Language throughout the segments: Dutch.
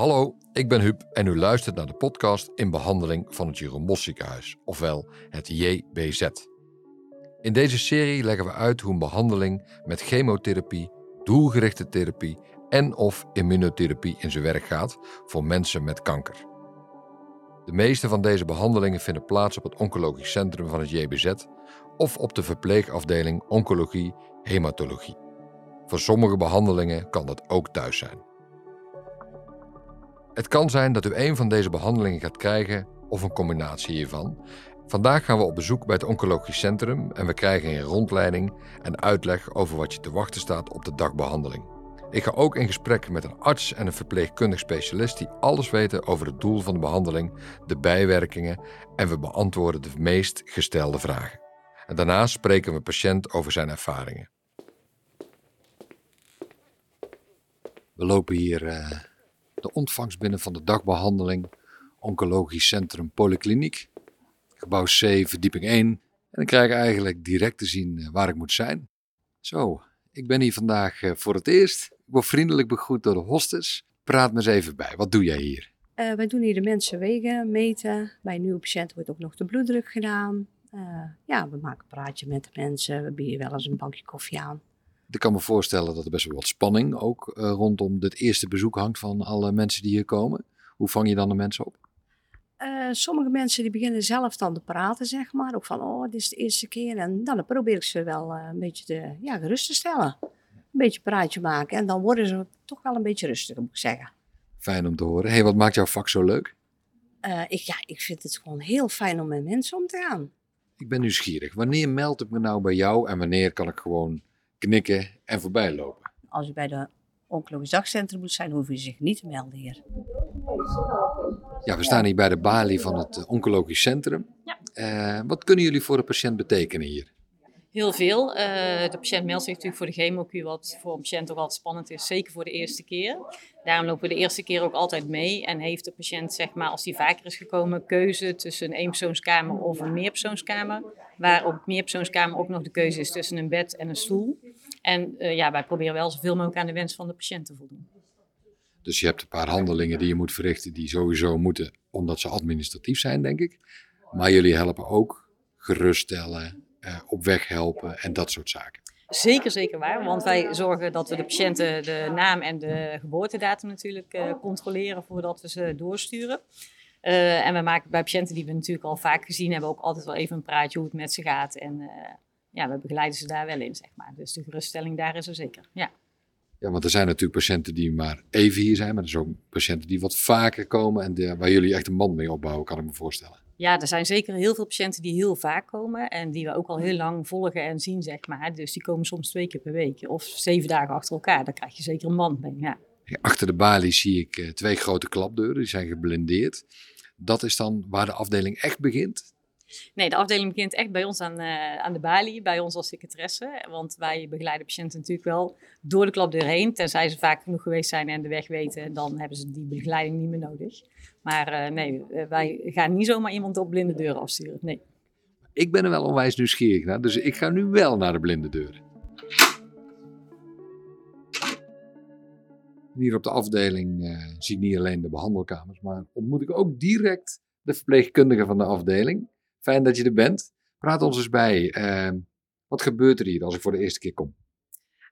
Hallo, ik ben Huub en u luistert naar de podcast in behandeling van het Jeroen Ziekenhuis, ofwel het JBZ. In deze serie leggen we uit hoe een behandeling met chemotherapie, doelgerichte therapie en of immunotherapie in zijn werk gaat voor mensen met kanker. De meeste van deze behandelingen vinden plaats op het oncologisch centrum van het JBZ of op de verpleegafdeling oncologie hematologie. Voor sommige behandelingen kan dat ook thuis zijn. Het kan zijn dat u een van deze behandelingen gaat krijgen of een combinatie hiervan. Vandaag gaan we op bezoek bij het Oncologisch Centrum en we krijgen een rondleiding en uitleg over wat je te wachten staat op de dagbehandeling. Ik ga ook in gesprek met een arts en een verpleegkundig specialist die alles weten over het doel van de behandeling, de bijwerkingen en we beantwoorden de meest gestelde vragen. En spreken we patiënt over zijn ervaringen. We lopen hier uh, de ontvangst binnen van de dagbehandeling Oncologisch Centrum Polykliniek. Gebouw C, verdieping 1. En dan krijg ik eigenlijk direct te zien uh, waar ik moet zijn. Zo, ik ben hier vandaag uh, voor het eerst. Ik word vriendelijk begroet door de hostess. Praat me eens even bij. Wat doe jij hier? Uh, wij doen hier de mensen wegen, meten. Bij nieuwe patiënten wordt ook nog de bloeddruk gedaan. Ja, we maken een praatje met de mensen. We bieden wel eens een bankje koffie aan. Ik kan me voorstellen dat er best wel wat spanning ook uh, rondom dit eerste bezoek hangt van alle mensen die hier komen. Hoe vang je dan de mensen op? Uh, sommige mensen die beginnen zelf dan te praten, zeg maar. Ook van, oh, dit is de eerste keer. En dan probeer ik ze wel uh, een beetje te, ja, gerust te stellen. Een beetje praatje maken. En dan worden ze toch wel een beetje rustiger, moet ik zeggen. Fijn om te horen. hey, wat maakt jouw vak zo leuk? ik, ja, ik vind het gewoon heel fijn om met mensen om te gaan. Ik ben nieuwsgierig. Wanneer meld ik me nou bij jou en wanneer kan ik gewoon knikken en voorbij lopen? Als u bij de oncologisch dagcentrum moet zijn, hoef je zich niet te melden hier. Ja, we staan hier bij de balie van het oncologisch centrum. Ja. Uh, wat kunnen jullie voor de patiënt betekenen hier? Heel veel. Uh, de patiënt meldt zich natuurlijk voor de chemokuur, wat voor een patiënt ook altijd spannend is, zeker voor de eerste keer. Daarom lopen we de eerste keer ook altijd mee en heeft de patiënt, zeg maar, als die vaker is gekomen, keuze tussen een eenpersoonskamer of een meerpersoonskamer. Waar op meerpersoonskamer ook nog de keuze is tussen een bed en een stoel. En uh, ja, wij proberen wel zoveel mogelijk aan de wens van de patiënt te voldoen. Dus je hebt een paar handelingen die je moet verrichten die sowieso moeten, omdat ze administratief zijn, denk ik. Maar jullie helpen ook geruststellen, uh, op weg helpen en dat soort zaken. Zeker, zeker waar. Want wij zorgen dat we de patiënten de naam en de geboortedatum natuurlijk uh, controleren voordat we ze doorsturen. Uh, en we maken bij patiënten die we natuurlijk al vaak gezien hebben ook altijd wel even een praatje hoe het met ze gaat. En ja, we begeleiden ze daar wel in, zeg maar. Dus de geruststelling daar is er zeker, ja. Ja, want er zijn natuurlijk patiënten die maar even hier zijn, maar er zijn ook patiënten die wat vaker komen en de, waar jullie echt een band mee opbouwen, kan ik me voorstellen. Ja, er zijn zeker heel veel patiënten die heel vaak komen en die we ook al heel lang volgen en zien, zeg maar. Dus die komen soms twee keer per week of zeven dagen achter elkaar. Dan krijg je zeker een band mee, ja. Achter de balie zie ik uh, twee grote klapdeuren, die zijn geblindeerd. Dat is dan waar de afdeling echt begint? Nee, de afdeling begint echt bij ons aan, uh, aan de balie, bij ons als secretaresse. Want wij begeleiden patiënten natuurlijk wel door de klapdeur heen. Tenzij ze vaak genoeg geweest zijn en de weg weten, dan hebben ze die begeleiding niet meer nodig. Maar uh, nee, wij gaan niet zomaar iemand op blinde deuren afsturen. Nee. Ik ben er wel onwijs nieuwsgierig naar, dus ik ga nu wel naar de blinde deuren. Hier op de afdeling zie ik niet alleen de behandelkamers, maar ontmoet ik ook direct de verpleegkundige van de afdeling. Fijn dat je er bent. Praat ons eens bij. Uh, wat gebeurt er hier als ik voor de eerste keer kom?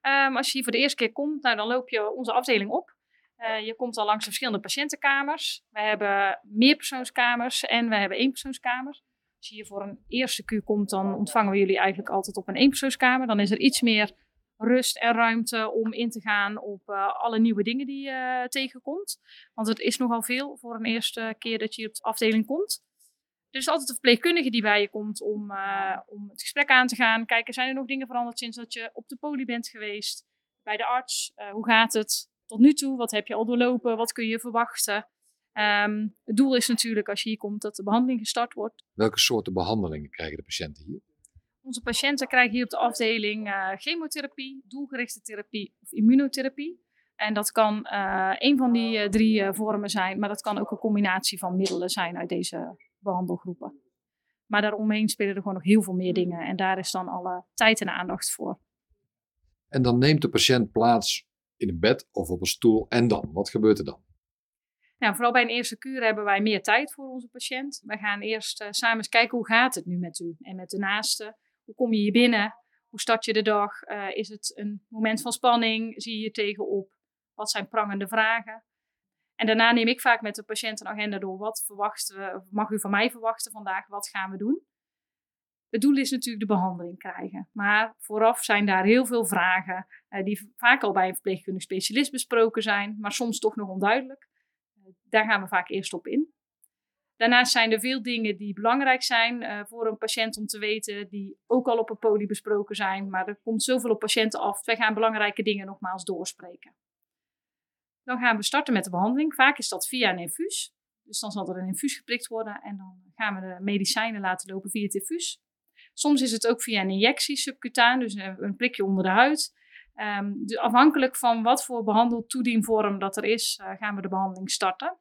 Um, als je hier voor de eerste keer komt, nou, dan loop je onze afdeling op. Uh, je komt al langs de verschillende patiëntenkamers. We hebben meerpersoonskamers en we hebben eenpersoonskamers. Als je hier voor een eerste kuur komt, dan ontvangen we jullie eigenlijk altijd op een eenpersoonskamer. Dan is er iets meer rust en ruimte om in te gaan op uh, alle nieuwe dingen die je uh, tegenkomt. Want het is nogal veel voor een eerste keer dat je op de afdeling komt. Er is altijd een verpleegkundige die bij je komt om, uh, om het gesprek aan te gaan. Kijken, zijn er nog dingen veranderd sinds dat je op de poli bent geweest? Bij de arts, hoe gaat het tot nu toe? Wat heb je al doorlopen? Wat kun je verwachten? Um, het doel is natuurlijk als je hier komt dat de behandeling gestart wordt. Welke soorten behandelingen krijgen de patiënten hier? Onze patiënten krijgen hier op de afdeling uh, chemotherapie, doelgerichte therapie of immunotherapie. En dat kan uh, een van die uh, drie vormen zijn, maar dat kan ook een combinatie van middelen zijn uit deze behandelgroepen. Maar daaromheen spelen er gewoon nog heel veel meer dingen en daar is dan alle tijd en aandacht voor. En dan neemt de patiënt plaats in een bed of op een stoel en dan? Wat gebeurt er dan? Nou, vooral bij een eerste kuur hebben wij meer tijd voor onze patiënt. We gaan eerst uh, samen eens kijken hoe gaat het nu met u en met de naaste. Hoe kom je hier binnen? Hoe start je de dag? Uh, is het een moment van spanning? Zie je je tegenop? Wat zijn prangende vragen? En daarna neem ik vaak met de patiënt een agenda door. Wat verwachten we, mag u van mij verwachten vandaag? Wat gaan we doen? Het doel is natuurlijk de behandeling krijgen. Maar vooraf zijn daar heel veel vragen uh, die vaak al bij een verpleegkundig specialist besproken zijn, maar soms toch nog onduidelijk. Uh, daar gaan we vaak eerst op in. Daarnaast zijn er veel dingen die belangrijk zijn uh, voor een patiënt om te weten, die ook al op een poli besproken zijn, maar er komt zoveel op patiënten af. Wij gaan belangrijke dingen nogmaals doorspreken. Dan gaan we starten met de behandeling. Vaak is dat via een infuus. Dus dan zal er een infuus geprikt worden en dan gaan we de medicijnen laten lopen via het infuus. Soms is het ook via een injectie subcutaan, dus een prikje onder de huid. Dus afhankelijk van wat voor behandeltoedienvorm dat er is, uh, gaan we de behandeling starten.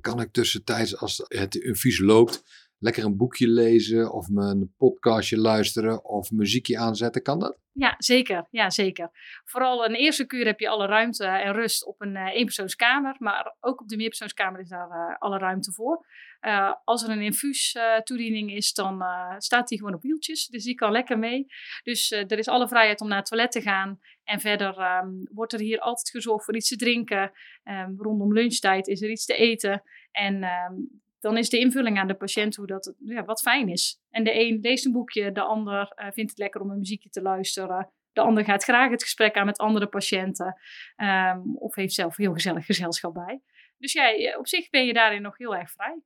Kan ik tussentijds, als het infuus loopt, lekker een boekje lezen of een podcastje luisteren of muziekje aanzetten? Kan dat? Ja, zeker. Ja, zeker. Vooral de eerste kuur heb je alle ruimte en rust op een uh, eenpersoonskamer. Maar ook op de meerpersoonskamer is daar uh, alle ruimte voor. Uh, als er een infuustoediening is, dan staat die gewoon op wieltjes. Dus die kan lekker mee. Dus er is alle vrijheid om naar het toilet te gaan. En verder um, wordt er hier altijd gezorgd voor iets te drinken. Um, rondom lunchtijd is er iets te eten. En um, dan is de invulling aan de patiënt hoe dat ja, wat fijn is. En de een leest een boekje, de ander uh, vindt het lekker om een muziekje te luisteren. De ander gaat graag het gesprek aan met andere patiënten. Um, of heeft zelf heel gezellig gezelschap bij. Dus ja, op zich ben je daarin nog heel erg vrij.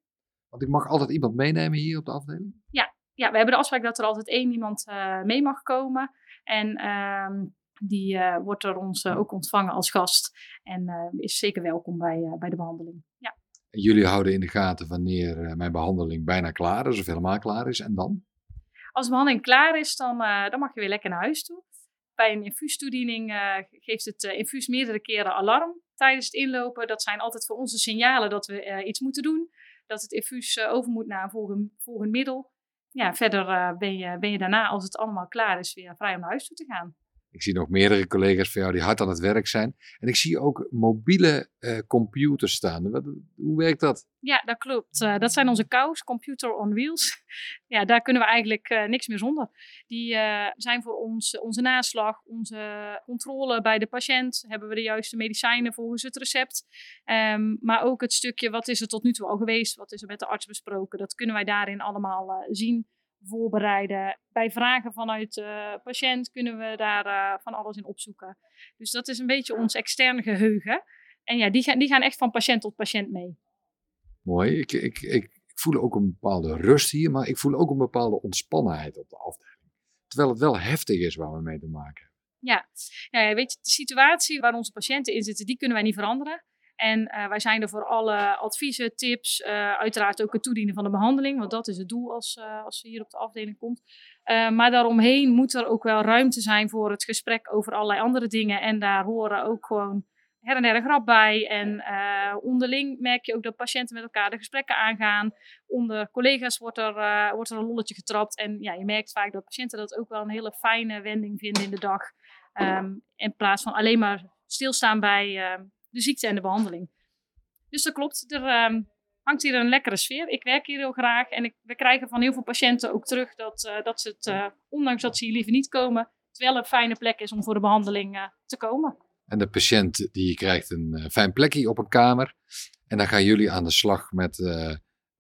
Want ik mag altijd iemand meenemen hier op de afdeling? Ja, ja we hebben de afspraak dat er altijd één iemand uh, mee mag komen. En um, die uh, wordt door ons ook ontvangen als gast. En is zeker welkom bij, bij de behandeling. Ja. Jullie houden in de gaten wanneer eh, mijn behandeling bijna klaar is of helemaal klaar is. En dan? Als de behandeling klaar is, dan, uh, dan mag je weer lekker naar huis toe. Bij een infuustoediening uh, geeft het infuus meerdere keren alarm tijdens het inlopen. Dat zijn altijd voor onze signalen dat we iets moeten doen. Dat het infuus over moet naar een volgend, volgend middel. Ja, verder ben, je, ben je daarna, als het allemaal klaar is, weer vrij om naar huis toe te gaan. Ik zie nog meerdere collega's van jou die hard aan het werk zijn. En ik zie ook mobiele uh, computers staan. Hoe werkt dat? Ja, dat klopt. Uh, dat zijn onze COWS, Computer on Wheels. ja, daar kunnen we eigenlijk uh, niks meer zonder. Die zijn voor ons onze naslag, onze controle bij de patiënt. Hebben we de juiste medicijnen volgens het recept. Um, maar ook het stukje, wat is er tot nu toe al geweest? Wat is er met de arts besproken? Dat kunnen wij daarin allemaal zien voorbereiden. Bij vragen vanuit de patiënt kunnen we daar uh, van alles in opzoeken. Dus dat is een beetje ons externe geheugen. En ja, die gaan, die gaan echt van patiënt tot patiënt mee. Mooi. Ik, ik, ik, ik voel ook een bepaalde rust hier, maar ik voel ook een bepaalde ontspannenheid op de afdeling. Terwijl het wel heftig is waar we mee te maken hebben. Ja, ja weet je, de situatie waar onze patiënten in zitten, die kunnen wij niet veranderen. En uh, wij zijn er voor alle adviezen, tips, uh, uiteraard ook het toedienen van de behandeling, want dat is het doel als, uh, als ze hier op de afdeling komt. maar daaromheen moet er ook wel ruimte zijn voor het gesprek over allerlei andere dingen. En daar horen ook gewoon her en der grap bij. En onderling merk je ook dat patiënten met elkaar de gesprekken aangaan. Onder collega's wordt er, wordt er een lolletje getrapt. En ja, je merkt vaak dat patiënten dat ook wel een hele fijne wending vinden in de dag. Um, in plaats van alleen maar stilstaan bij de ziekte en de behandeling. Dus dat klopt, er um, hangt hier een lekkere sfeer. Ik werk hier heel graag en ik, we krijgen van heel veel patiënten ook terug dat, uh, dat ze het, uh, ondanks dat ze hier liever niet komen, het wel een fijne plek is om voor de behandeling uh, te komen. En de patiënt die krijgt een fijn plekje op een kamer. En dan gaan jullie aan de slag met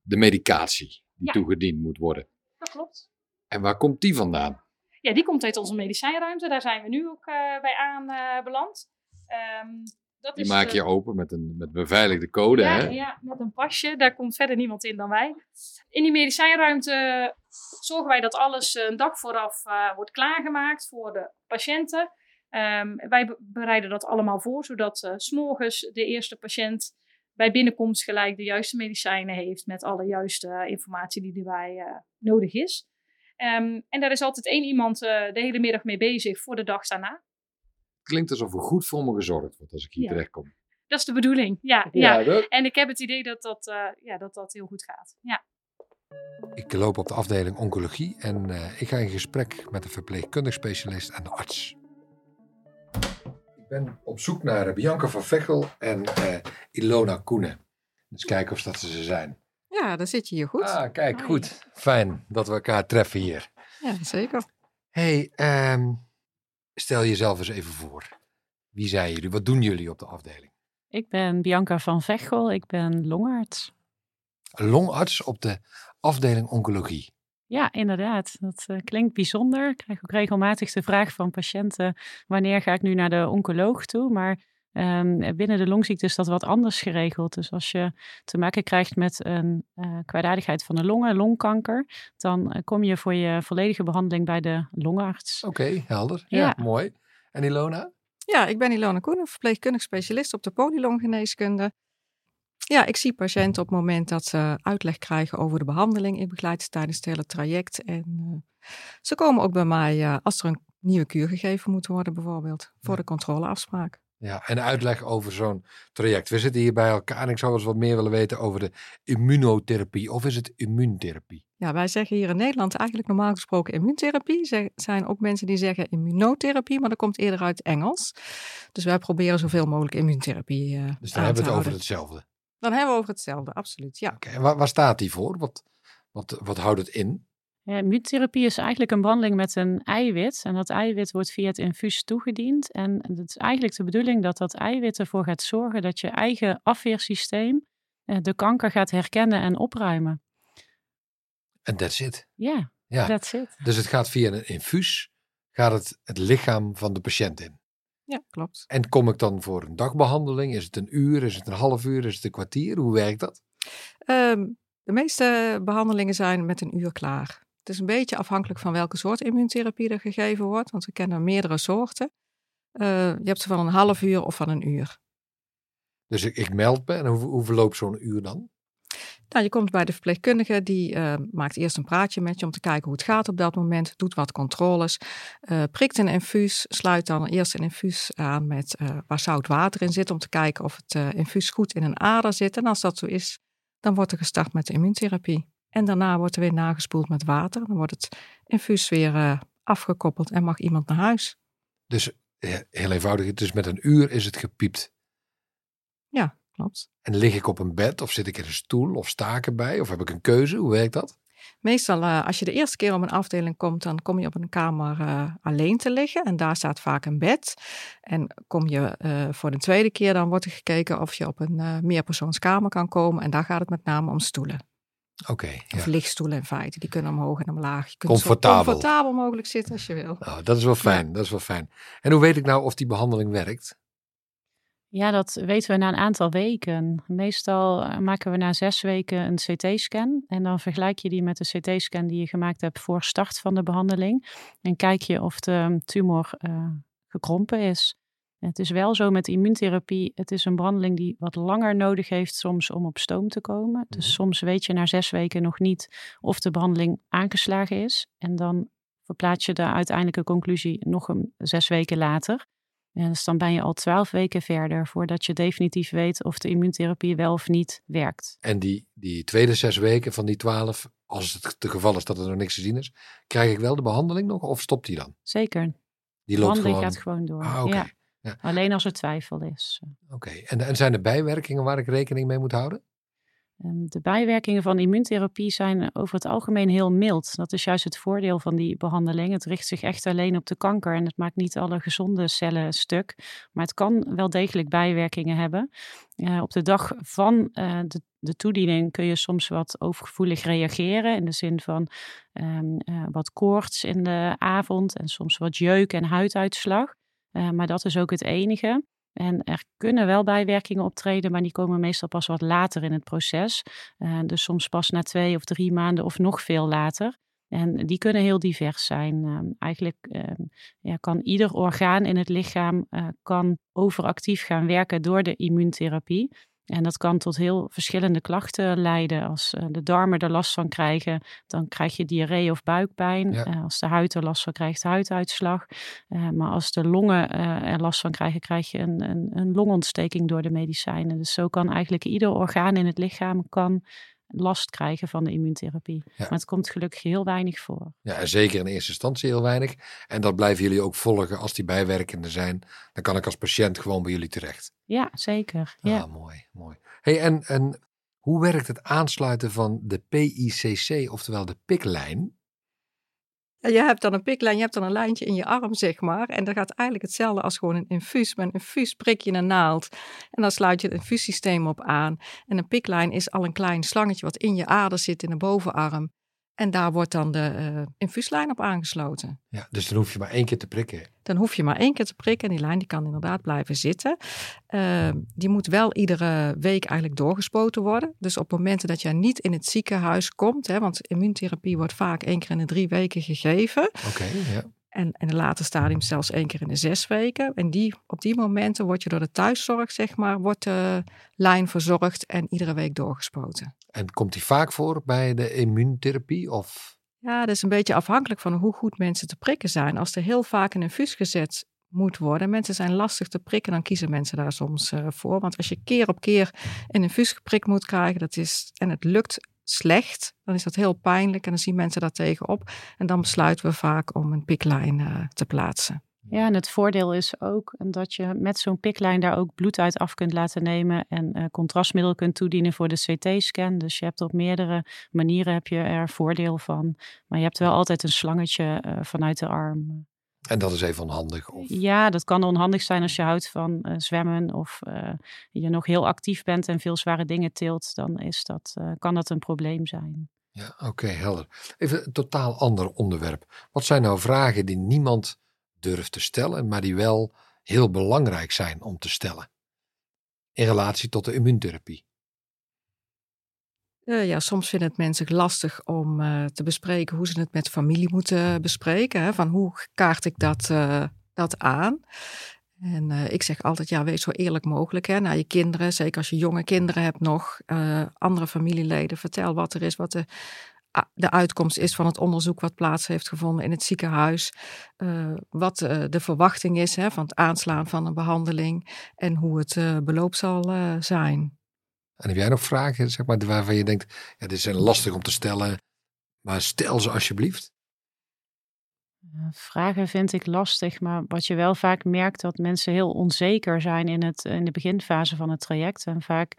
de medicatie die ja. toegediend moet worden. Dat klopt. En waar komt die vandaan? Ja, die komt uit onze medicijnruimte. Daar zijn we nu ook bij aanbeland. Um, dat die maak je open met een met beveiligde code. Ja, hè? ja, met een pasje. Daar komt verder niemand in dan wij. In die medicijnruimte zorgen wij dat alles een dag vooraf uh, wordt klaargemaakt voor de patiënten. Um, wij bereiden dat allemaal voor, zodat uh, s'morgens de eerste patiënt bij binnenkomst gelijk de juiste medicijnen heeft met alle juiste informatie die erbij uh, nodig is. Um, en daar is altijd één iemand de hele middag mee bezig voor de dag daarna klinkt alsof er goed voor me gezorgd wordt als ik hier ja. terechtkom. Dat is de bedoeling, ja. ja, ja. En ik heb het idee dat dat, uh, ja, dat dat heel goed gaat. Ja. Ik loop op de afdeling oncologie en uh, ik ga in gesprek met de verpleegkundig specialist en de arts. Ik ben op zoek naar Bianca van Vechel en uh, Ilona Koenen. Dus kijken of dat ze ze zijn. Ja, dan zit je hier goed. Ah, kijk, goed. Fijn dat we elkaar treffen hier. Ja, zeker. hey, ehm, stel jezelf eens even voor. Wie zijn jullie? Wat doen jullie op de afdeling? Ik ben Bianca van Vechel, ik ben longarts. Longarts op de afdeling oncologie. Ja, inderdaad. Dat eh, klinkt bijzonder. Ik krijg ook regelmatig de vraag van patiënten: wanneer ga ik nu naar de oncoloog toe? Maar ehm, binnen de longziekte is dat wat anders geregeld. Dus als je te maken krijgt met een eh kwaadaardigheid van de longen, longkanker, dan eh, kom je voor je volledige behandeling bij de longarts. Oké, helder. Ja, Ja. mooi. En Ilona? Ja, ik ben Ilona Koenen, verpleegkundig specialist op de polylonggeneeskunde. Ja, ik zie patiënten op het moment dat ze uitleg krijgen over de behandeling. Ik begeleid ze tijdens het hele traject. En eh, ze komen ook bij mij als er een nieuwe kuur gegeven moet worden, bijvoorbeeld, voor Ja. de controleafspraak. Ja, en uitleg over zo'n traject. We zitten hier bij elkaar en ik zou eens wat meer willen weten over de immunotherapie. Of is het immuuntherapie? Ja, wij zeggen hier in Nederland eigenlijk normaal gesproken immuuntherapie. Er zijn ook mensen die zeggen immunotherapie, maar dat komt eerder uit Engels. Dus wij proberen zoveel mogelijk immuuntherapie uh, Dus dan hebben we het over hetzelfde. Dan hebben we over hetzelfde, absoluut, ja. Oké, en waar, waar staat die voor? Wat, wat, wat houdt het in? Ja, immuuntherapie is eigenlijk een behandeling met een eiwit. En dat eiwit wordt via het infuus toegediend. En het is eigenlijk de bedoeling dat dat eiwit ervoor gaat zorgen dat je eigen afweersysteem eh, de kanker gaat herkennen en opruimen. En that's it. Ja, Ja. that's it. Dus het gaat via een infuus, gaat het het lichaam van de patiënt in. Ja, klopt. En kom ik dan voor een dagbehandeling? Is het een uur? Is het een half uur? Is het een kwartier? Hoe werkt dat? Um, de meeste behandelingen zijn met een uur klaar. Het is een beetje afhankelijk van welke soort immuuntherapie er gegeven wordt, want we kennen meerdere soorten. Uh, je hebt ze van een half uur of van een uur. Dus ik, ik meld me en hoe, hoe verloopt zo'n uur dan? Nou, je komt bij de verpleegkundige, die uh, maakt eerst een praatje met je om te kijken hoe het gaat op dat moment, doet wat controles, uh, prikt een infuus, sluit dan eerst een infuus aan met uh, waar zout water in zit om te kijken of het infuus goed in een ader zit. En als dat zo is, dan wordt er gestart met de immuuntherapie. En daarna wordt er weer nagespoeld met water. Dan wordt het infuus weer uh, afgekoppeld en mag iemand naar huis. Dus heel eenvoudig, dus met een uur is het gepiept. Ja, klopt. En lig ik op een bed of zit ik in een stoel of sta ik erbij of heb ik een keuze? Hoe werkt dat? Meestal uh, als je de eerste keer op een afdeling komt, dan kom je op een kamer uh, alleen te liggen. En daar staat vaak een bed. En kom je uh, voor de tweede keer, dan wordt er gekeken of je op een meerpersoonskamer kan komen. En daar gaat het met name om stoelen. Oké. Okay, ja. Of lichtstoelen in feite. Die kunnen omhoog en omlaag. Je kunt comfortabel. zo comfortabel mogelijk zitten als je wil. Oh, dat is wel fijn. Ja. Dat is wel fijn. En hoe weet ik nou of die behandeling werkt? Ja, dat weten we na een aantal weken. Meestal eh, maken we na zes weken een CT-scan. En dan vergelijk je die met de CT-scan die je gemaakt hebt voor start van de behandeling. En kijk je of de tumor uh, gekrompen is. Het is wel zo met immuuntherapie. Het is een behandeling die wat langer nodig heeft soms om op stoom te komen. Dus soms weet je na zes weken nog niet of de behandeling aangeslagen is. En dan verplaats je de uiteindelijke conclusie nog een zes weken later. En dus dan ben je al twaalf weken verder voordat je definitief weet of de immuuntherapie wel of niet werkt. En die, die tweede zes weken van die twaalf, als het het geval is dat er nog niks te zien is, krijg ik wel de behandeling nog of stopt die dan? Zeker. Die de loopt behandeling gewoon... gaat gewoon door. Ah, okay. ja. Ja. Alleen als er twijfel is. Oké, okay. en, en zijn er bijwerkingen waar ik rekening mee moet houden? Ehm, De bijwerkingen van immuuntherapie zijn over het algemeen heel mild. Dat is juist het voordeel van die behandeling. Het richt zich echt alleen op de kanker en het maakt niet alle gezonde cellen stuk. Maar het kan wel degelijk bijwerkingen hebben. Uh, op de dag van uh, de, de, toediening kun je soms wat overgevoelig reageren. In de zin van um, uh, wat koorts in de avond en soms wat jeuk en huiduitslag. Uh, maar dat is ook het enige. En er kunnen wel bijwerkingen optreden, maar die komen meestal pas wat later in het proces. Uh, dus soms pas na twee of drie maanden of nog veel later. En die kunnen heel divers zijn. Uh, eigenlijk uh, ja, kan ieder orgaan in het lichaam uh, kan overactief gaan werken door de immuuntherapie. En dat kan tot heel verschillende klachten leiden. Als uh, de darmen er last van krijgen, dan krijg je diarree of buikpijn. Ja. Uh, als de huid er last van krijgt, huiduitslag. Uh, maar als de longen er last van krijgen, krijg je een, een, een, longontsteking door de medicijnen. Dus zo kan eigenlijk ieder orgaan in het lichaam kan last krijgen van de immuuntherapie. Ja. Maar het komt gelukkig heel weinig voor. Ja, en zeker in eerste instantie heel weinig. En dat blijven jullie ook volgen als die bijwerkenden zijn. Dan kan ik als patiënt gewoon bij jullie terecht. Ja, zeker. Ah, ja. mooi, mooi. Hey, en, en Hoe werkt het aansluiten van de PICC, oftewel de piklijn? Je hebt dan een piklijn, je hebt dan een lijntje in je arm, zeg maar. En dat gaat eigenlijk hetzelfde als gewoon een infuus. Met een infuus prik je een naald en dan sluit je het infuussysteem op aan. En een piklijn is al een klein slangetje wat in je ader zit in de bovenarm. En daar wordt dan de uh, infuuslijn op aangesloten. Ja, dus dan hoef je maar één keer te prikken. Dan hoef je maar één keer te prikken en die lijn die kan inderdaad blijven zitten. Uh, die moet wel iedere week eigenlijk doorgespoten worden. Dus op momenten dat je niet in het ziekenhuis komt, hè, want immuuntherapie wordt vaak één keer in de drie weken gegeven. Oké, ja. En in een later stadium zelfs één keer in de zes weken. En die, op die momenten word je door de thuiszorg, zeg maar, wordt de lijn verzorgd en iedere week doorgespoten. En komt die vaak voor bij de immuuntherapie? Of? Ja, dat is een beetje afhankelijk van hoe goed mensen te prikken zijn. Als er heel vaak een infuus gezet moet worden. Mensen zijn lastig te prikken, dan kiezen mensen daar soms uh, voor. Want als je keer op keer een infuus geprikt moet krijgen, dat is, en het lukt slecht, dan is dat heel pijnlijk en dan zien mensen daar tegenop. En dan besluiten we vaak om een piklijn uh, te plaatsen. Ja, en het voordeel is ook dat je met zo'n piklijn daar ook bloed uit af kunt laten nemen en uh, contrastmiddel kunt toedienen voor de CT-scan. Dus je hebt op meerdere manieren heb je er voordeel van. Maar je hebt wel altijd een slangetje uh, vanuit de arm. En dat is even onhandig? Of? Ja, dat kan onhandig zijn als je houdt van uh, zwemmen of je nog heel actief bent en veel zware dingen tilt. Dan is dat, kan dat een probleem zijn. Ja, oké, okay, helder. Even een totaal ander onderwerp. Wat zijn nou vragen die niemand durft te stellen, maar die wel heel belangrijk zijn om te stellen? In relatie tot de immuuntherapie. Ja, soms vinden het mensen lastig om uh, te bespreken hoe ze het met familie moeten bespreken. Hè? Van hoe kaart ik dat, uh, dat aan? En ik zeg altijd, ja, wees zo eerlijk mogelijk hè, naar je kinderen. Zeker als je jonge kinderen hebt nog, andere familieleden. Vertel wat er is, wat de, de uitkomst is van het onderzoek wat plaats heeft gevonden in het ziekenhuis. wat de verwachting is hè, van het aanslaan van een behandeling en hoe het beloop zal zijn. En heb jij nog vragen zeg maar, waarvan je denkt, ja, dit zijn lastig om te stellen, maar stel ze alsjeblieft? Vragen vind ik lastig, maar wat je wel vaak merkt, dat mensen heel onzeker zijn in, het, in de beginfase van het traject. En vaak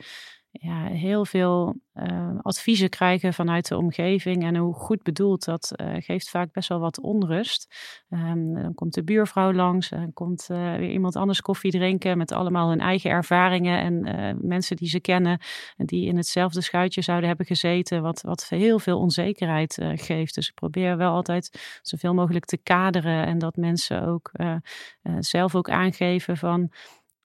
ja, heel veel uh, adviezen krijgen vanuit de omgeving. En hoe goed bedoeld, dat uh, geeft vaak best wel wat onrust. Um, dan komt de buurvrouw langs, en komt uh, weer iemand anders koffie drinken met allemaal hun eigen ervaringen en mensen die ze kennen, die in hetzelfde schuitje zouden hebben gezeten, wat, wat heel veel onzekerheid geeft. Dus ik probeer wel altijd zoveel mogelijk te kaderen en dat mensen ook zelf ook aangeven van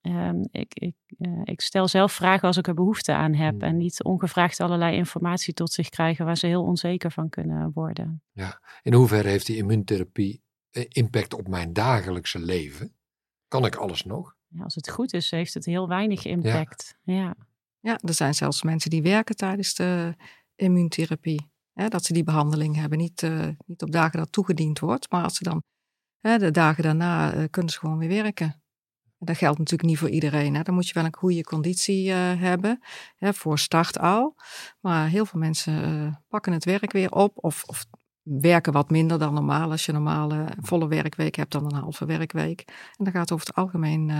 Um, ik, ik, uh, ik, stel zelf vragen als ik er behoefte aan heb. Hmm. En niet ongevraagd allerlei informatie tot zich krijgen waar ze heel onzeker van kunnen worden. Ja, in hoeverre heeft die immuuntherapie eh, impact op mijn dagelijkse leven? Kan ik alles nog? Ja, als het goed is, heeft het heel weinig impact. Ja, ja. ja er zijn zelfs mensen die werken tijdens de immuuntherapie. Hè, dat ze die behandeling hebben. Niet, uh, niet op dagen dat toegediend wordt, maar als ze dan hè, de dagen daarna uh, kunnen ze gewoon weer werken. Dat geldt natuurlijk niet voor iedereen. Hè. Dan moet je wel een goede conditie uh, hebben, hè, voor start al. Maar heel veel mensen uh, pakken het werk weer op of, of, werken wat minder dan normaal. Als je een normale volle werkweek hebt dan een halve werkweek. En dat gaat over het algemeen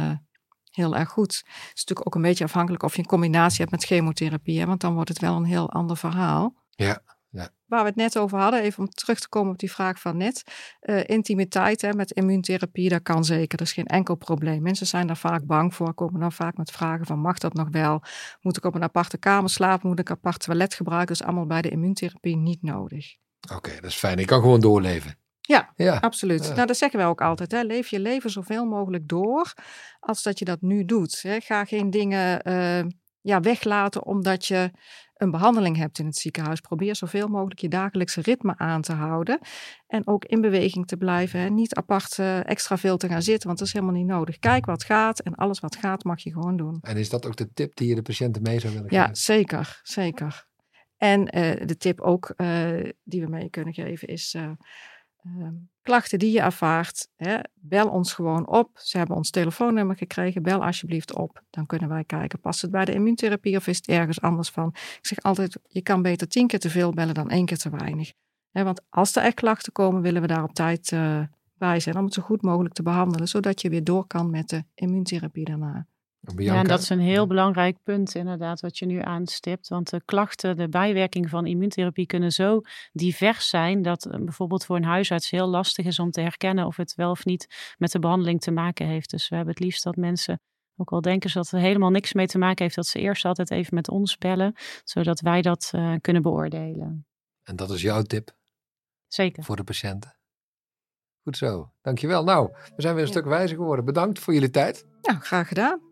heel erg goed. Het is natuurlijk ook een beetje afhankelijk of je een combinatie hebt met chemotherapie. Hè, want dan wordt het wel een heel ander verhaal. Ja. Ja. Waar we het net over hadden, even om terug te komen op die vraag van net. Uh, intimiteit hè, met immuuntherapie, dat kan zeker. Dat is geen enkel probleem. Mensen zijn daar vaak bang voor, komen dan vaak met vragen van mag dat nog wel? Moet ik op een aparte kamer slapen? Moet ik een apart toilet gebruiken? Dat is allemaal bij de immuuntherapie niet nodig. Oké, dat is fijn. Ik kan gewoon doorleven. Ja, ja. absoluut. Ja. Nou, dat zeggen wij ook altijd. Hè. Leef je leven zoveel mogelijk door als dat je dat nu doet. Hè. Ga geen dingen uh, ja, weglaten omdat je een behandeling hebt in het ziekenhuis. Probeer zoveel mogelijk je dagelijkse ritme aan te houden. En ook in beweging te blijven. Hè. Niet apart uh, extra veel te gaan zitten, want dat is helemaal niet nodig. Kijk wat gaat en alles wat gaat mag je gewoon doen. En is dat ook de tip die je de patiënten mee zou willen geven? Ja, zeker. Zeker. En uh, de tip ook uh, die we mee kunnen geven is uh, klachten die je ervaart, hè, bel ons gewoon op. Ze hebben ons telefoonnummer gekregen, bel alsjeblieft op. Dan kunnen wij kijken, past het bij de immuuntherapie of is het ergens anders van? Ik zeg altijd, je kan beter tien keer te veel bellen dan één keer te weinig. Hè, want als er echt klachten komen, willen we daar op tijd uh, bij zijn om het zo goed mogelijk te behandelen, zodat je weer door kan met de immuuntherapie daarna. En Ja, en dat is een heel belangrijk punt inderdaad wat je nu aanstipt. Want de klachten, de bijwerkingen van immuuntherapie kunnen zo divers zijn dat eh, bijvoorbeeld voor een huisarts heel lastig is om te herkennen of het wel of niet met de behandeling te maken heeft. Dus we hebben het liefst dat mensen, ook al denken ze dat er helemaal niks mee te maken heeft, dat ze eerst altijd even met ons bellen, zodat wij dat eh, kunnen beoordelen. En dat is jouw tip Zeker. voor de patiënten. Goed zo, dankjewel. Nou, we zijn weer een stuk wijzer geworden. Bedankt voor jullie tijd. Nou, graag gedaan.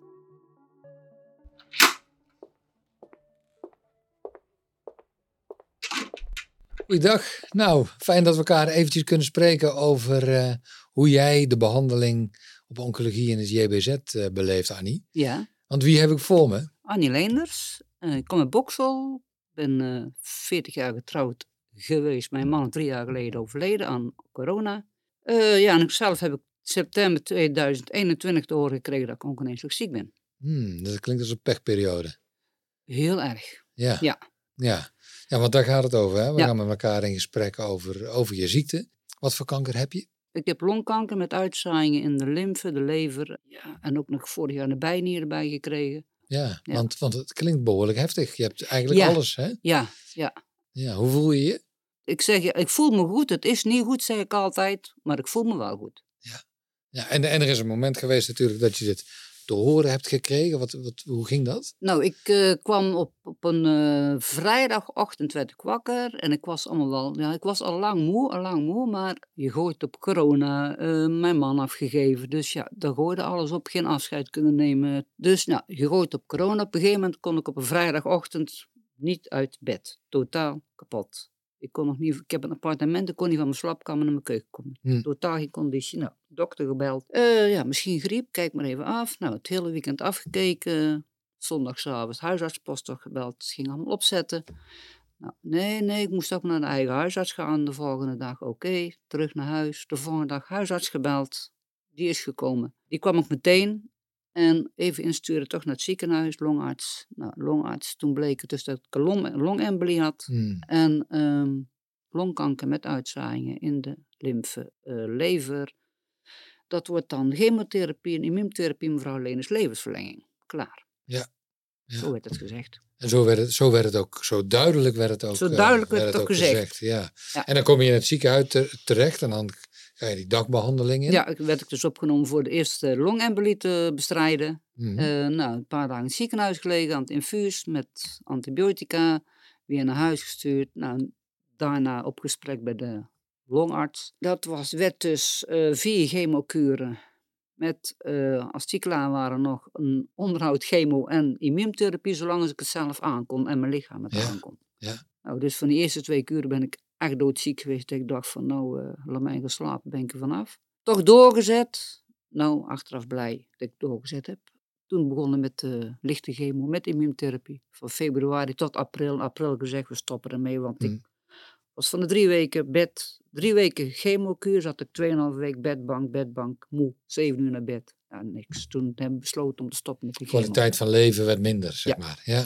Goeiedag. Nou, fijn dat we elkaar eventjes kunnen spreken over eh, hoe jij de behandeling op oncologie in het JBZ eh, beleeft, Annie. Ja, Want wie heb ik voor me? Annie Leenders. Eh, ik kom uit Boksel. ben eh 40 jaar getrouwd geweest. Mijn man is drie jaar geleden overleden aan corona. Ja, en ik zelf heb ik september 2021 te horen gekregen dat ik ongeneeslijk ziek ben. Hmm, dat klinkt als een pechperiode. Heel erg. Ja. Ja. Ja, ja want daar gaat het over. Hè? We Ja. gaan met elkaar in gesprek over, over je ziekte. Wat voor kanker heb je? Ik heb longkanker met uitzaaiingen in de lymfe, de lever. Ja, en ook nog vorig jaar de bijnier erbij gekregen. Ja, Ja. Want, want het klinkt behoorlijk heftig. Je hebt eigenlijk Ja. alles, hè? Ja, ja. Ja, hoe voel je je? Ik zeg je, ik voel me goed. Het is niet goed, zeg ik altijd. Maar ik voel me wel goed. Ja, en, en er is een moment geweest natuurlijk dat je dit te horen hebt gekregen. Wat, wat, hoe ging dat? Nou, ik eh, kwam op, op een eh, vrijdagochtend werd ik wakker en ik was allemaal wel, ja, ik was al lang moe, al lang moe, maar je gooit op corona, eh, mijn man afgegeven, dus ja, daar gooide alles op, geen afscheid kunnen nemen. Dus nou, je gooit op corona, op een gegeven moment kon ik op een vrijdagochtend niet uit bed, totaal kapot. Ik kon nog niet, ik heb een appartement, ik kon niet van mijn slaapkamer naar mijn keuken komen. Hmm. Totaal geen conditie. Nou, dokter gebeld. Eh, ja, misschien griep, kijk maar even af. Nou, het hele weekend afgekeken. Zondagavond huisartspost toch gebeld. Het ging allemaal opzetten. Nou, nee, nee, ik moest ook naar de eigen huisarts gaan. De volgende dag, oké, terug naar huis. De volgende dag huisarts gebeld. Die is gekomen. Die kwam ook meteen. En even insturen toch naar het ziekenhuis, longarts. Nou, longarts, toen bleek het dus dat ik long, longembolie had. Hmm. En ehm, longkanker met uitzaaiingen in de lymfe, eh, lever. Dat wordt dan chemotherapie en immuuntherapie, mevrouw Leners levensverlenging. Klaar. Ja. Ja. Zo werd het gezegd. En zo werd, het, zo werd het ook, zo duidelijk werd het ook, Zo eh, duidelijk werd het ook gezegd. Ja. Ja. En dan kom je in het ziekenhuis te- terecht en dan ga je die dagbehandeling in. Ja, ik werd ik dus opgenomen voor de eerste longembolie te bestrijden. Mhm. Eh, nou, een paar dagen in het ziekenhuis gelegen aan het infuus met antibiotica. Weer naar huis gestuurd. Nou, daarna op gesprek bij de longarts. Dat was, werd dus eh, vier chemokuren. Met, eh, als die klaar waren, nog een onderhoud chemo en immuuntherapie. Zolang als ik het zelf aankon en mijn lichaam het Ja, aankon. ja. Nou, dus van de eerste twee kuren ben ik echt doodziek geweest. Ik dacht van, nou, eh, laat mij gaan slapen, ben ik er vanaf. Toch doorgezet. Nou, achteraf blij dat ik doorgezet heb. Toen begonnen met de lichte chemo, met immuuntherapie. Van februari tot april. April gezegd, we stoppen ermee, want Mm. ik was van de drie weken bed, drie weken chemokuur, zat ik 2,5 week bedbank, bedbank, moe, zeven uur naar bed. Ja, niks. Toen hebben we besloten om te stoppen met de chemo. Kwaliteit van leven werd minder, zeg Ja. maar. Ja.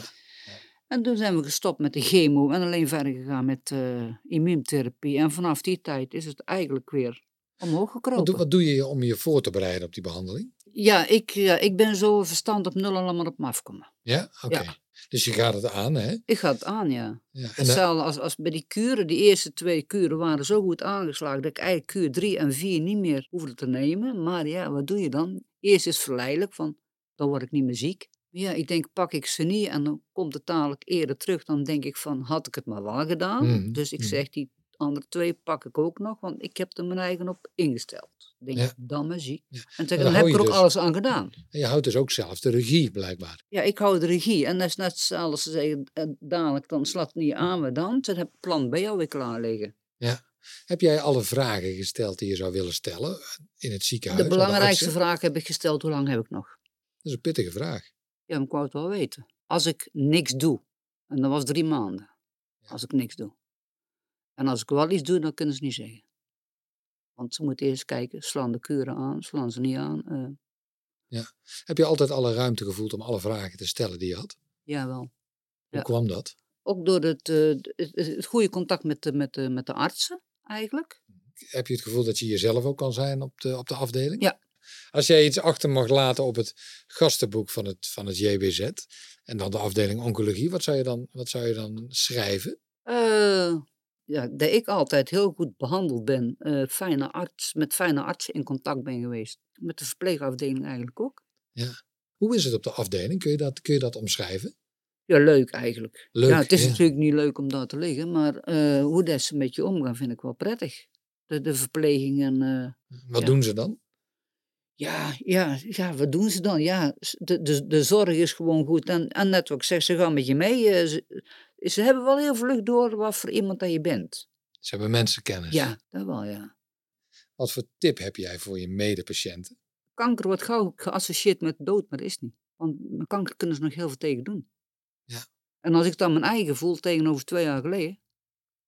En toen zijn we gestopt met de chemo en alleen verder gegaan met eh immuuntherapie. En vanaf die tijd is het eigenlijk weer omhoog Wat, gekropen. doe, wat doe je om je voor te bereiden op die behandeling? Ja, ik, ja, ik ben zo verstand op nul allemaal op me afkomen. Ja? Oké. Ja. Dus je gaat het aan, hè? Ik ga het aan, ja. Ja. En dan- Hetzelfde als, als bij die kuren. Die eerste twee kuren waren zo goed aangeslagen dat ik eigenlijk kuur drie en vier niet meer hoefde te nemen. Maar ja, wat doe je dan? Eerst is het verleidelijk, van dan word ik niet meer ziek. Ja, ik denk, pak ik ze niet en dan komt het dadelijk eerder terug. Dan denk ik van, had ik het maar wel gedaan. Mhm, Dus ik mhm. zeg, die andere twee pak ik ook nog, want ik heb er mijn eigen op ingesteld. Denk, Ja. dan maar zie. Ja. En dan zeg, dan heb ik er ook dus- alles aan gedaan. en je houdt dus ook zelf de regie, blijkbaar. Ja, ik hou de regie. En dat is net zoals ze zeggen, eh, dadelijk dan slaat het niet aan, maar dan, dan heb ik plan B alweer klaar liggen. Heb jij alle vragen gesteld die je zou willen stellen in het ziekenhuis? De belangrijkste vraag heb ik gesteld, hoe lang heb ik nog? Dat is een pittige vraag. Ja, ik wou het wel weten. Als ik niks doe, en dat was drie maanden, als ik niks doe. En als ik wel iets doe, dan kunnen ze niet zeggen. Want ze moeten eerst kijken, slaan de kuren aan, slaan ze niet aan. eh Heb je altijd alle ruimte gevoeld om alle vragen te stellen die je had? jawel. Hoe Ja. kwam dat? Ook door het, eh, het, het- het goede contact met de, met, de, met de artsen, eigenlijk. Heb je het gevoel dat je jezelf ook kan zijn op de, op de afdeling? Ja. Als jij iets achter mag laten op het gastenboek van het, van het JBZ en dan de afdeling oncologie, wat zou je dan, wat zou je dan schrijven? Eh, ja, dat ik altijd heel goed behandeld ben. eh, fijne arts, met fijne artsen in contact ben geweest. Met de verpleegafdeling eigenlijk ook. Hoe is het op de afdeling? Kun je dat, kun je dat omschrijven? Ja, leuk eigenlijk. Leuk, ja, het is ja. natuurlijk niet leuk om daar te liggen, maar eh, hoe dat ze met je omgaan vind ik wel prettig. De, de verpleging en... Wat Ja. doen ze dan? Ja, ja, ja, wat doen ze dan? Ja, de, de, de zorg is gewoon goed. En, en net wat ik zeg, ze gaan met je mee. eh, Ze, ze hebben wel heel vlug door wat voor iemand dat je bent. Ze hebben mensenkennis. Ja, dat wel, ja. Wat voor tip heb jij voor je medepatiënten? Kanker wordt gauw geassocieerd met dood, maar dat is niet. Want met kanker kunnen ze nog heel veel tegen doen. Ja. En als ik dan mijn eigen voel tegenover twee jaar geleden,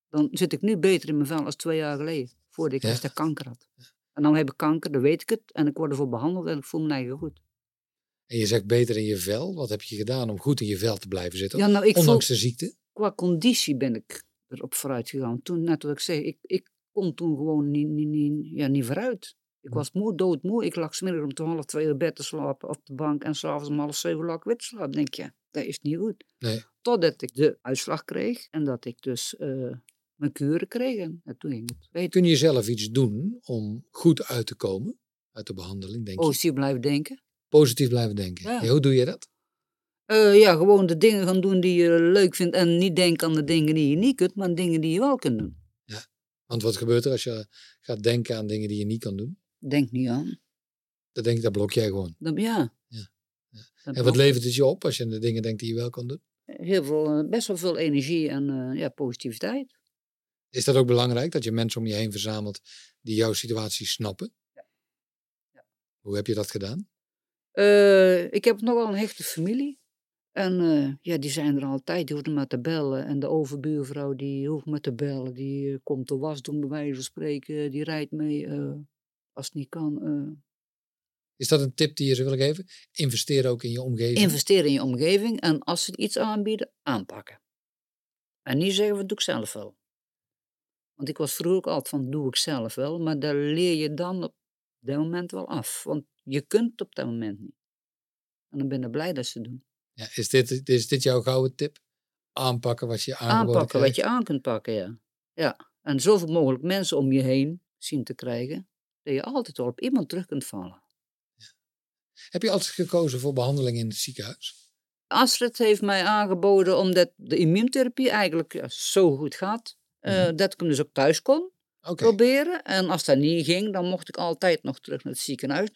dan zit ik nu beter in mijn vel als twee jaar geleden, voordat ik Ja. echt de kanker had. En dan heb ik kanker, dan weet ik het, en ik word ervoor behandeld en ik voel mijn eigen goed. En je zegt beter in je vel. Wat heb je gedaan om goed in je vel te blijven zitten? Ja, nou, ik voel, Ondanks de ziekte? qua conditie ben ik erop vooruit gegaan. Toen, net wat ik zei, ik, ik kon toen gewoon niet, niet, niet, ja, niet vooruit. Ik Hm. was moe, doodmoe. Ik lag smiddags om te half twee in bed te slapen op de bank en s'avonds om half zeven lag ik weer te slapen. denk je, dat is niet goed. Nee. Totdat ik de uitslag kreeg en dat ik dus eh, mijn kuren kreeg. En, en toen ging het. Kun je zelf iets doen om goed uit te komen uit de behandeling, denk je? positief blijven denken. Positief blijven denken. Ja. Ja, hoe doe je dat? Eh, ja, gewoon de dingen gaan doen die je leuk vindt en niet denken aan de dingen die je niet kunt, maar aan dingen die je wel kunt doen. Want wat gebeurt er als je gaat denken aan dingen die je niet kan doen? Denk niet aan. Dan denk ik, dat blok jij gewoon. Dan, ja. Ja, ja. Dat En wat levert het je op als je aan de dingen denkt die je wel kan doen? heel veel, eh, best wel veel energie en eh, ja, positiviteit. Is dat ook belangrijk, dat je mensen om je heen verzamelt die jouw situatie snappen? Ja. Hoe heb je dat gedaan? Eh, ik heb nogal een hechte familie. En eh, ja, die zijn er altijd, die hoeven maar te bellen. En de overbuurvrouw, die hoeft maar te bellen. Die eh, komt de was doen, bij wijze van spreken. Die rijdt mee als het niet kan. Is dat een tip die je ze wil geven? Investeer ook in je omgeving. Investeer in je omgeving en als ze iets aanbieden, aanpakken. En niet zeggen, wat doe ik zelf wel. Want ik was vroeger ook altijd van, doe ik zelf wel. Maar daar leer je dan op dat moment wel af. Want je kunt op dat moment niet. En dan ben ik blij dat ze het doen. ja, is, dit, is dit jouw gouden tip? Aanpakken wat je aangeboden Aanpakken wat je aan kunt pakken, ja. ja. En zoveel mogelijk mensen om je heen zien te krijgen, dat je altijd wel op iemand terug kunt vallen. Heb je altijd gekozen voor behandeling in het ziekenhuis? Astrid heeft mij aangeboden, omdat de immuuntherapie eigenlijk ja, zo goed gaat, eh, Mhm. dat ik hem dus ook thuis kon proberen. En als dat niet ging, dan mocht ik altijd nog terug naar het ziekenhuis.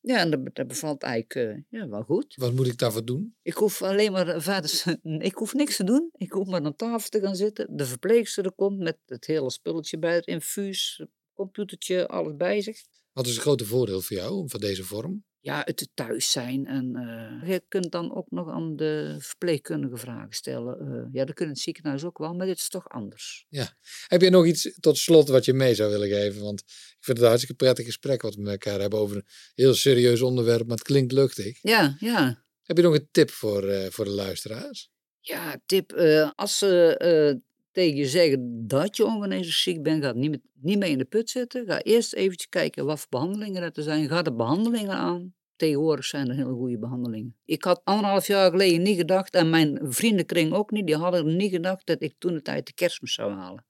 Ja, en dat, dat bevalt eigenlijk eh, ja, wel goed. Wat moet ik daarvoor doen? Ik hoef alleen maar verder, ik hoef niks te doen. Ik hoef maar aan tafel te gaan zitten. De verpleegster er komt met het hele spulletje bij, het infuus, computertje, alles bij zich. Wat is het grote voordeel voor jou van deze vorm? Ja, het thuis zijn. En eh, je kunt dan ook nog aan de verpleegkundige vragen stellen. Eh, ja, dat kunnen het ziekenhuis ook wel, maar dit is toch anders. Heb je nog iets tot slot wat je mee zou willen geven? Want ik vind het een hartstikke prettig gesprek wat we met elkaar hebben over een heel serieus onderwerp, maar het klinkt luchtig. Ja, ja. Heb je nog een tip voor, eh, voor de luisteraars? Ja, tip. eh, als ze eh, tegen je zeggen dat je ongeneeslijk ziek bent, ga niet, met, niet mee in de put zitten. Ga eerst eventjes kijken wat voor behandelingen er zijn. Ga de behandelingen aan. Tegenwoordig zijn er hele goede behandelingen. Ik had anderhalf jaar geleden niet gedacht, en mijn vriendenkring ook niet, die hadden niet gedacht dat ik toen de tijd de kerstmis zou halen.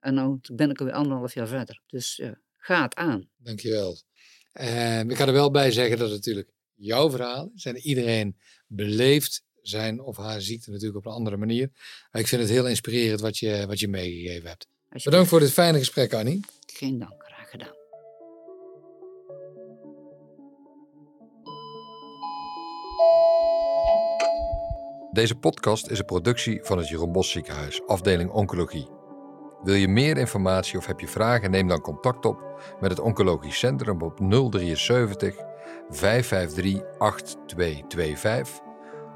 En nu ben ik alweer anderhalf jaar verder. Dus ja, ga het aan. Dankjewel. En ik ga er wel bij zeggen dat het natuurlijk jouw verhaal is en iedereen beleeft zijn of haar ziekte natuurlijk op een andere manier. Maar ik vind het heel inspirerend wat je, wat je meegegeven hebt. Bedankt voor dit fijne gesprek, Annie. Geen dank, graag gedaan. Deze podcast is een productie van het Jeroen Bos Ziekenhuis, afdeling Oncologie. Wil je meer informatie of heb je vragen, neem dan contact op met het Oncologisch Centrum op 073 553 8225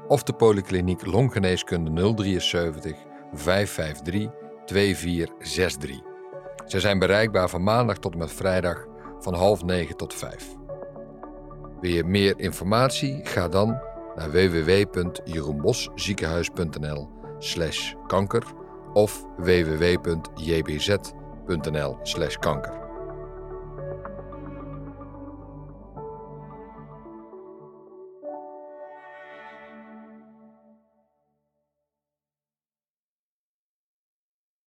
of de Polykliniek Longgeneeskunde 073 553 2463. Zij zijn bereikbaar van maandag tot en met vrijdag van half negen tot vijf. Wil je meer informatie? Ga dan naar www.jeroenbosziekenhuis.nl slash kanker of www.jbz.nl slash kanker.